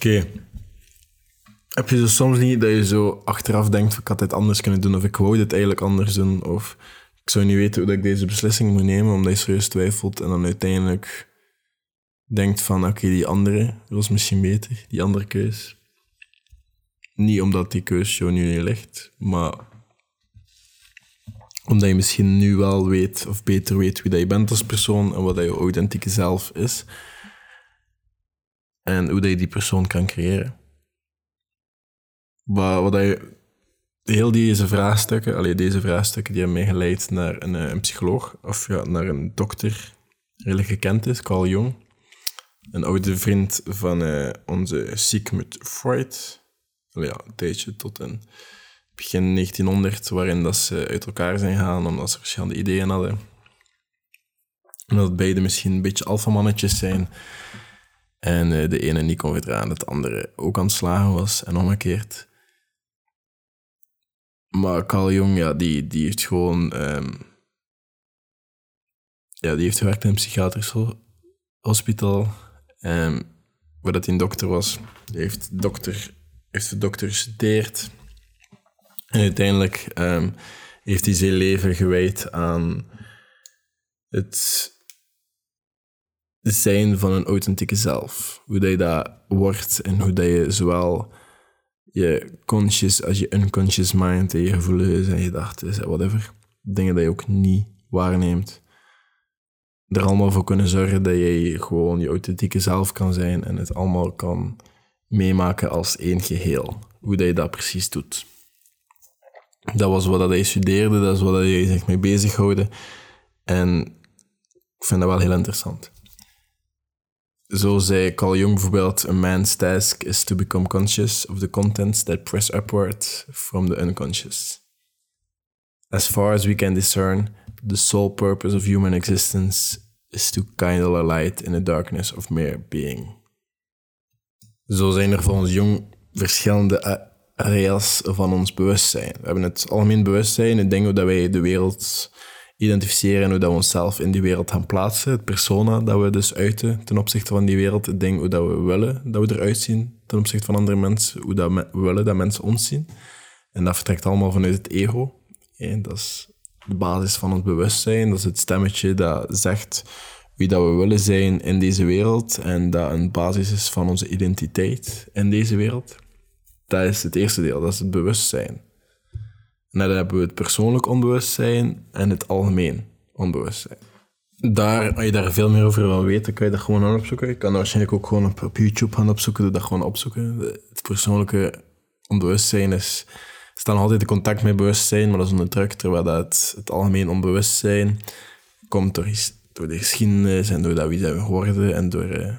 Oké. Heb je zo soms niet dat je zo achteraf denkt, ik had dit anders kunnen doen, of ik wou dit eigenlijk anders doen, of ik zou niet weten hoe ik deze beslissing moet nemen, omdat je serieus twijfelt en dan uiteindelijk denkt van, oké, die andere was misschien beter, die andere keus. Niet omdat die keus jou nu niet ligt, maar omdat je misschien nu wel weet, of beter weet wie dat je bent als persoon en wat dat je authentieke zelf is. En hoe dat je die persoon kan creëren. Wat, wat dat heel deze vraagstukken, allee, deze vraagstukken, die hebben mij geleid naar een, eh, een psycholoog, of ja, naar een dokter, redelijk gekend is, Carl Jung. Een oude vriend van eh, onze Sigmund Freud. Ja, een tijdje tot in begin 1900, waarin dat ze uit elkaar zijn gegaan omdat ze verschillende ideeën hadden. En dat beide misschien een beetje alfamannetjes zijn. En eh, de ene niet kon verdragen dat de andere ook aan het slagen was en omgekeerd. Maar Carl Jung, ja, die, die heeft gewoon... ehm, ja, die heeft gewerkt in een psychiatrisch ho- hospitaal. Um, waar dat hij een dokter was. Die heeft, dokter, heeft voor dokter gestudeerd. En uiteindelijk ehm, heeft hij zijn leven gewijd aan het zijn van een authentieke zelf. Hoe dat je dat wordt en hoe dat je zowel je conscious als je unconscious mind en je gevoelens en gedachten en whatever, dingen dat je ook niet waarneemt, er allemaal voor kunnen zorgen dat je gewoon je authentieke zelf kan zijn en het allemaal kan meemaken als één geheel. Hoe dat je dat precies doet. Dat was wat dat hij studeerde, dat is wat hij zich mee bezighouden. En ik vind dat wel heel interessant. Zo zei Carl Jung bijvoorbeeld: A man's task is to become conscious of the contents that press upward from the unconscious. As far as we can discern, the sole purpose of human existence is to kindle a light in the darkness of mere being. Zo zijn er volgens Jung verschillende areas van ons bewustzijn. We hebben het algemeen bewustzijn, het hoe dat wij de wereld identificeren en hoe dat we onszelf in die wereld gaan plaatsen. Het persona dat we dus uiten ten opzichte van die wereld. Het ding hoe dat we willen dat we eruit zien ten opzichte van andere mensen. Hoe dat we willen dat mensen ons zien. En dat vertrekt allemaal vanuit het ego. En dat is de basis van ons bewustzijn. Dat is het stemmetje dat zegt wie dat we willen zijn in deze wereld. En dat een basis is van onze identiteit in deze wereld. Dat is het eerste deel, dat is het bewustzijn. En dan hebben we het persoonlijk onbewustzijn en het algemeen onbewustzijn. Daar, als je daar veel meer over wil weten, kan je dat gewoon aan opzoeken. Je kan waarschijnlijk ook gewoon op, YouTube gaan opzoeken, doe dat gewoon opzoeken. Het persoonlijke onbewustzijn is, staat nog altijd in contact met bewustzijn, maar dat is onder druk, terwijl dat het, algemeen onbewustzijn komt door, door de geschiedenis en door dat we zijn geworden en door eh,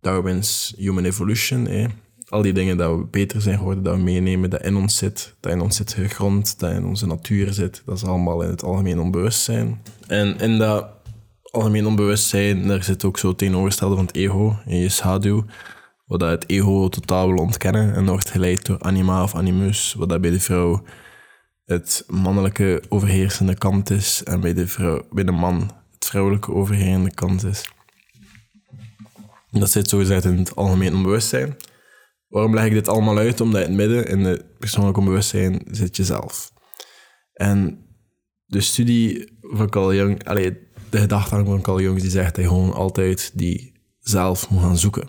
Darwin's Human Evolution. Al die dingen dat we beter zijn geworden, dat we meenemen, dat in ons zit, dat in ons zit gegrond, dat in onze natuur zit. Dat is allemaal in het algemeen onbewustzijn. En in dat algemeen onbewustzijn, daar zit ook zo tegenovergestelde van het ego, in je schaduw, wat dat het ego totaal wil ontkennen en wordt geleid door anima of animus, wat dat bij de vrouw het mannelijke overheersende kant is en bij de, vrouw, bij de man het vrouwelijke overheersende kant is. Dat zit zogezegd in het algemeen onbewustzijn. Waarom leg ik dit allemaal uit? Omdat in het midden, in het persoonlijk onbewustzijn, zit jezelf. En de studie van Carl Jung, allee, de gedachtegang van Carl Jung, die zegt dat je gewoon altijd die zelf moet gaan zoeken.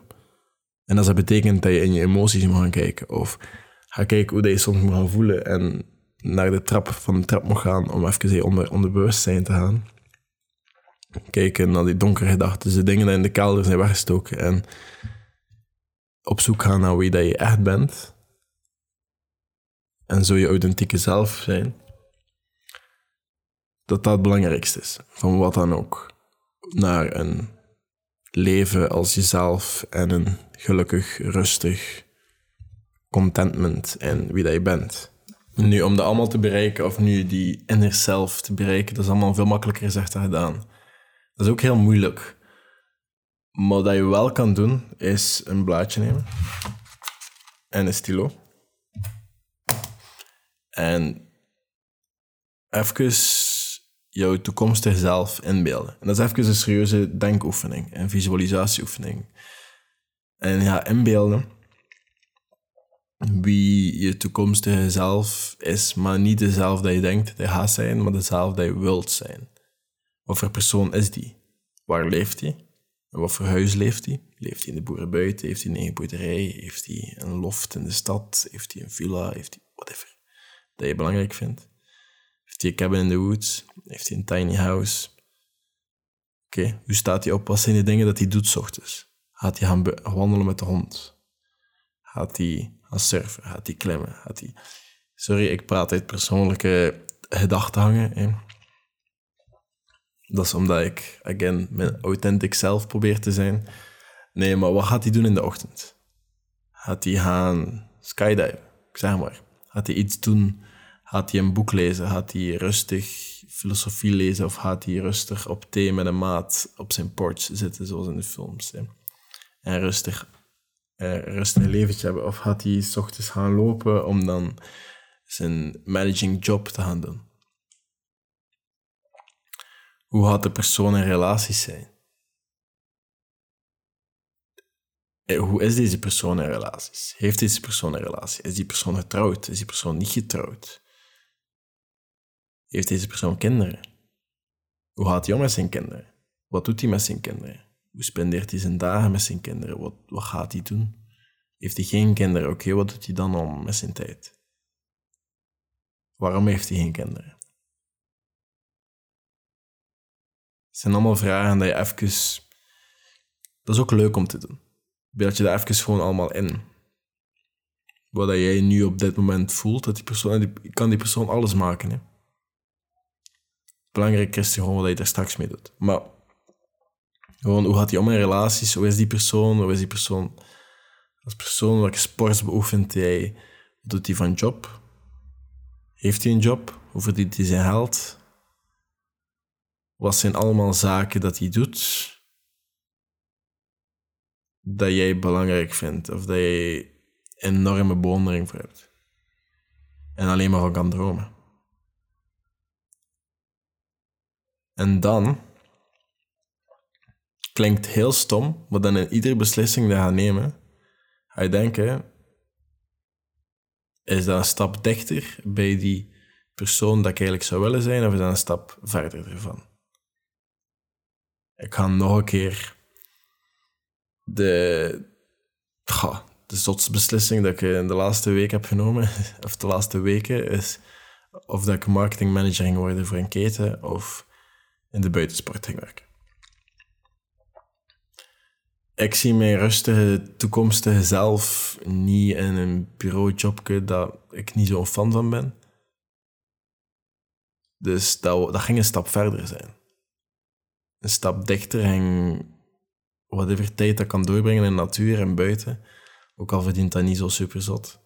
En dat betekent dat je in je emoties moet gaan kijken, of ga kijken hoe dat je soms moet gaan voelen en naar de trap van de trap moet gaan om even onder, onder bewustzijn te gaan. Kijken naar die donkere gedachten, de dingen die in de kelder zijn weggestoken en op zoek gaan naar wie dat je echt bent. En zo je authentieke zelf zijn. Dat dat het belangrijkste is. Van wat dan ook. Naar een leven als jezelf en een gelukkig, rustig contentment in wie dat je bent. Nu, om dat allemaal te bereiken, of nu die inner self te bereiken, dat is allemaal veel makkelijker gezegd dan gedaan. Dat is ook heel moeilijk. Maar wat je wel kan doen, is een blaadje nemen. En een stilo. En even jouw toekomstige zelf inbeelden. En dat is even een serieuze denkoefening en visualisatieoefening. En ja, inbeelden wie je toekomstige zelf is, maar niet dezelfde dat je denkt dat je gaat zijn, maar dezelfde dat je wilt zijn. Wat voor persoon is die? Waar leeft hij? En wat voor huis leeft hij? Leeft hij in de boerenbuiten? Heeft hij een eigen boerderij? Heeft hij een loft in de stad? Heeft hij een villa? Heeft hij whatever dat je belangrijk vindt? Heeft hij een cabin in the woods? Heeft hij een tiny house? Oké, hoe staat hij op? Wat zijn de dingen dat hij doet s ochtends? Gaat hij gaan wandelen met de hond? Gaat hij gaan surfen? Gaat hij klimmen? Gaat hij... Sorry, ik praat uit persoonlijke gedachten hangen. Dat is omdat ik, again, mijn authentic self probeer te zijn. Nee, maar wat gaat hij doen in de ochtend? Gaat hij gaan skydiven? Ik zeg maar. Gaat hij iets doen? Gaat hij een boek lezen? Gaat hij rustig filosofie lezen? Of gaat hij rustig op thee met een maat op zijn porch zitten, zoals in de films? Hè? En rustig, uh, rustig een leventje hebben? Of gaat hij s ochtends gaan lopen om dan zijn managing job te gaan doen? Hoe gaat de persoon in relaties zijn? Eh, hoe is deze persoon in relaties? Heeft deze persoon een relatie? Is die persoon getrouwd? Is die persoon niet getrouwd? Heeft deze persoon kinderen? Hoe gaat hij om met zijn kinderen? Wat doet hij met zijn kinderen? Hoe spendeert hij zijn dagen met zijn kinderen? Wat, wat gaat hij doen? Heeft hij geen kinderen? Oké, wat doet hij dan om met zijn tijd? Waarom heeft hij geen kinderen? Het zijn allemaal vragen dat je even... Dat is ook leuk om te doen. Beeld je daar even gewoon allemaal in. Wat jij nu op dit moment voelt, dat die persoon... Die, kan die persoon alles maken, hè. Belangrijk is gewoon wat je er straks mee doet. Maar gewoon, hoe gaat hij om in relaties? Hoe is die persoon? Hoe is die persoon als persoon? Welke sports beoefent hij? Doet hij van job? Heeft hij een job? Hoe verdient hij zijn geld? Wat zijn allemaal zaken dat hij doet dat jij belangrijk vindt of dat jij enorme bewondering voor hebt en alleen maar van kan dromen. En dan klinkt heel stom, maar dan in iedere beslissing die je gaat nemen, ga je denken: is dat een stap dichter bij die persoon dat ik eigenlijk zou willen zijn, of is dat een stap verder ervan? Ik ga nog een keer de, ja, de zotste beslissing dat ik in de laatste week heb genomen, of de laatste weken, is of dat ik marketingmanager ging worden voor een keten of in de buitensport ging werken. Ik zie mijn rustige toekomstige zelf niet in een bureaujobje dat ik niet zo'n fan van ben. Dus dat, dat ging een stap verder zijn een stap dichter en whatever tijd dat kan doorbrengen in de natuur en buiten, ook al verdient dat niet zo super zot.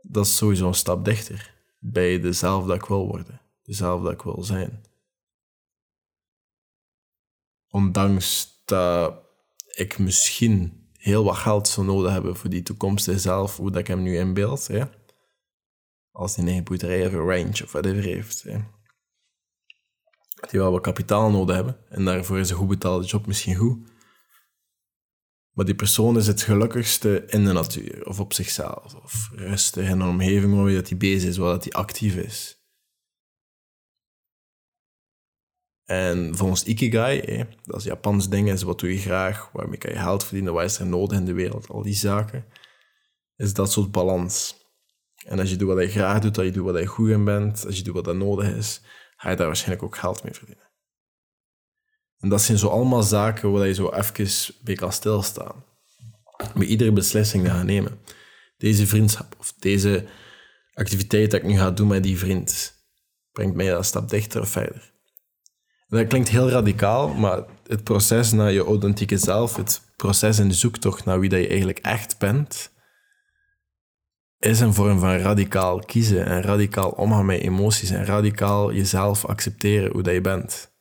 Dat is sowieso een stap dichter bij dezelfde dat ik wil worden, dezelfde dat ik wil zijn. Ondanks dat ik misschien heel wat geld zou nodig hebben voor die toekomstige zelf, hoe dat ik hem nu inbeeld, hè? als hij een eigen boerderij of een range of whatever heeft. Hè? Die wel wat kapitaal nodig hebben. En daarvoor is een goed betaalde job misschien goed. Maar die persoon is het gelukkigste in de natuur, of op zichzelf, of rustig in een omgeving waar hij bezig is, waar hij actief is. En volgens Ikigai, dat is Japans ding, is wat doe je graag, waarmee kan je geld verdienen, wat is er nodig in de wereld, al die zaken, is dat soort balans. En als je doet wat je graag doet, als je doet wat je goed in bent, als je doet wat er nodig is, ga je daar waarschijnlijk ook geld mee verdienen. En dat zijn zo allemaal zaken waar je zo even bij kan stilstaan. Bij iedere beslissing die je gaat nemen. Deze vriendschap of deze activiteit dat ik nu ga doen met die vriend, brengt mij een stap dichter of verder. dat klinkt heel radicaal, maar het proces naar je authentieke zelf, het proces in de zoektocht naar wie dat je eigenlijk echt bent, is een vorm van radicaal kiezen en radicaal omgaan met emoties en radicaal jezelf accepteren hoe dat je bent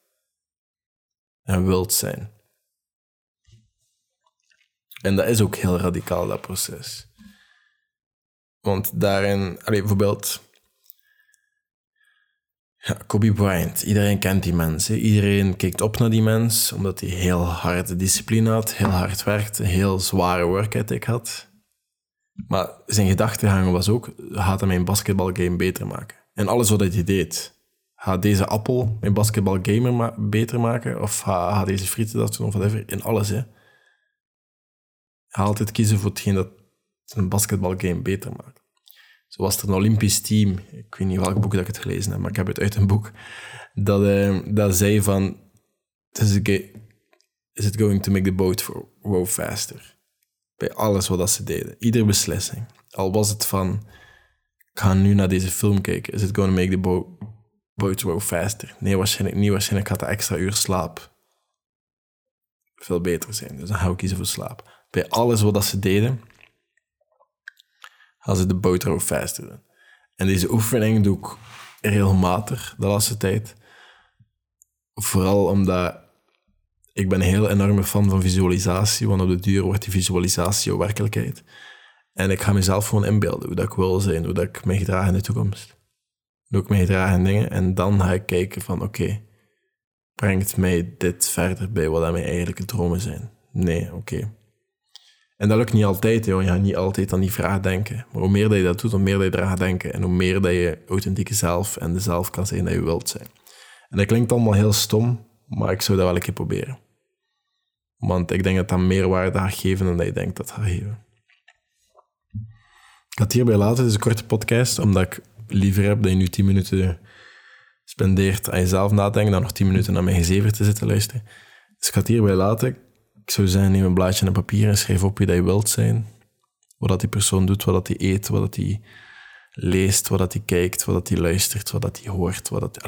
en wilt zijn. En dat is ook heel radicaal, dat proces. Want daarin, allez, bijvoorbeeld, ja, Kobe Bryant, iedereen kent die mensen. Iedereen kijkt op naar die mens, omdat hij heel harde discipline had, heel hard werkte, heel zware work ethic had. Maar zijn gedachtegang was ook, gaat hij mijn basketbalgame beter maken? En alles wat hij deed, gaat deze appel mijn basketbalgamer ma beter maken? Of gaat deze frieten dat doen, of whatever? In alles, hè. Ga altijd kiezen voor hetgeen dat een basketbalgame beter maakt. Zo was er een Olympisch team, ik weet niet welk boek dat ik het gelezen heb, maar ik heb het uit een boek, dat, uh, dat zei van, is it going to make the boat row faster? Bij alles wat ze deden. Iedere beslissing. Al was het van, ik ga nu naar deze film kijken. Is it going to make the boat, boat row faster? Nee, waarschijnlijk niet. Waarschijnlijk gaat de extra uur slaap veel beter zijn. Dus dan ga ik kiezen voor slaap. Bij alles wat ze deden, gaan ze de boat row faster doen. En deze oefening doe ik regelmatig de laatste tijd. Vooral omdat ik ben een heel enorme fan van visualisatie, want op de duur wordt die visualisatie jouw werkelijkheid. En ik ga mezelf gewoon inbeelden hoe dat ik wil zijn, hoe dat ik me gedraag in de toekomst. Hoe ik me gedraag in dingen. En dan ga ik kijken van, oké, brengt mij dit verder bij wat mijn eigenlijke dromen zijn? Nee, oké. En dat lukt niet altijd, joh. je gaat niet altijd aan die vraag denken. Maar hoe meer dat je dat doet, hoe meer dat je eraan denken. En hoe meer dat je authentieke zelf en de zelf kan zijn dat je wilt zijn. En dat klinkt allemaal heel stom, maar ik zou dat wel een keer proberen. Want ik denk dat dat meer waarde gaat geven dan dat je denkt dat gaat geven. Ik ga het hierbij laten. Het is een korte podcast, omdat ik liever heb dat je nu 10 minuten spendeert aan jezelf nadenken dan nog 10 minuten naar mijn gezever te zitten luisteren. Dus ik ga het hierbij laten. Ik zou zeggen, neem een blaadje en papier en schrijf op wie dat je wilt zijn. Wat dat die persoon doet, wat dat hij eet, wat dat hij leest, wat dat hij kijkt, wat dat hij luistert, wat dat hij hoort. Wat dat,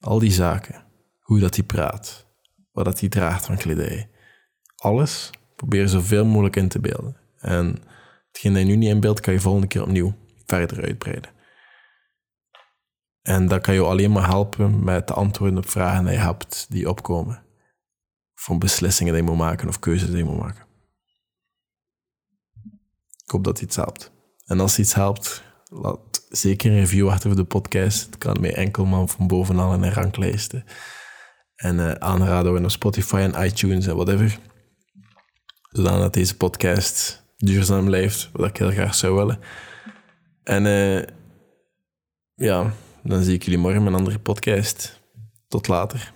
al die zaken. Hoe dat hij praat. Wat dat hij draagt van kledij alles probeer zoveel mogelijk in te beelden. En hetgeen dat je nu niet inbeeldt, kan je volgende keer opnieuw verder uitbreiden. En dat kan je alleen maar helpen met de antwoorden op vragen die je hebt die opkomen. Van beslissingen die je moet maken of keuzes die je moet maken. Ik hoop dat iets helpt. En als iets helpt, laat zeker een review achter voor de podcast. Het kan mij enkel man van bovenal in een ranglijsten. En uh, aanraden op Spotify en iTunes en whatever zodat deze podcast duurzaam blijft, wat ik heel graag zou willen. En uh, ja, dan zie ik jullie morgen met een andere podcast. Tot later.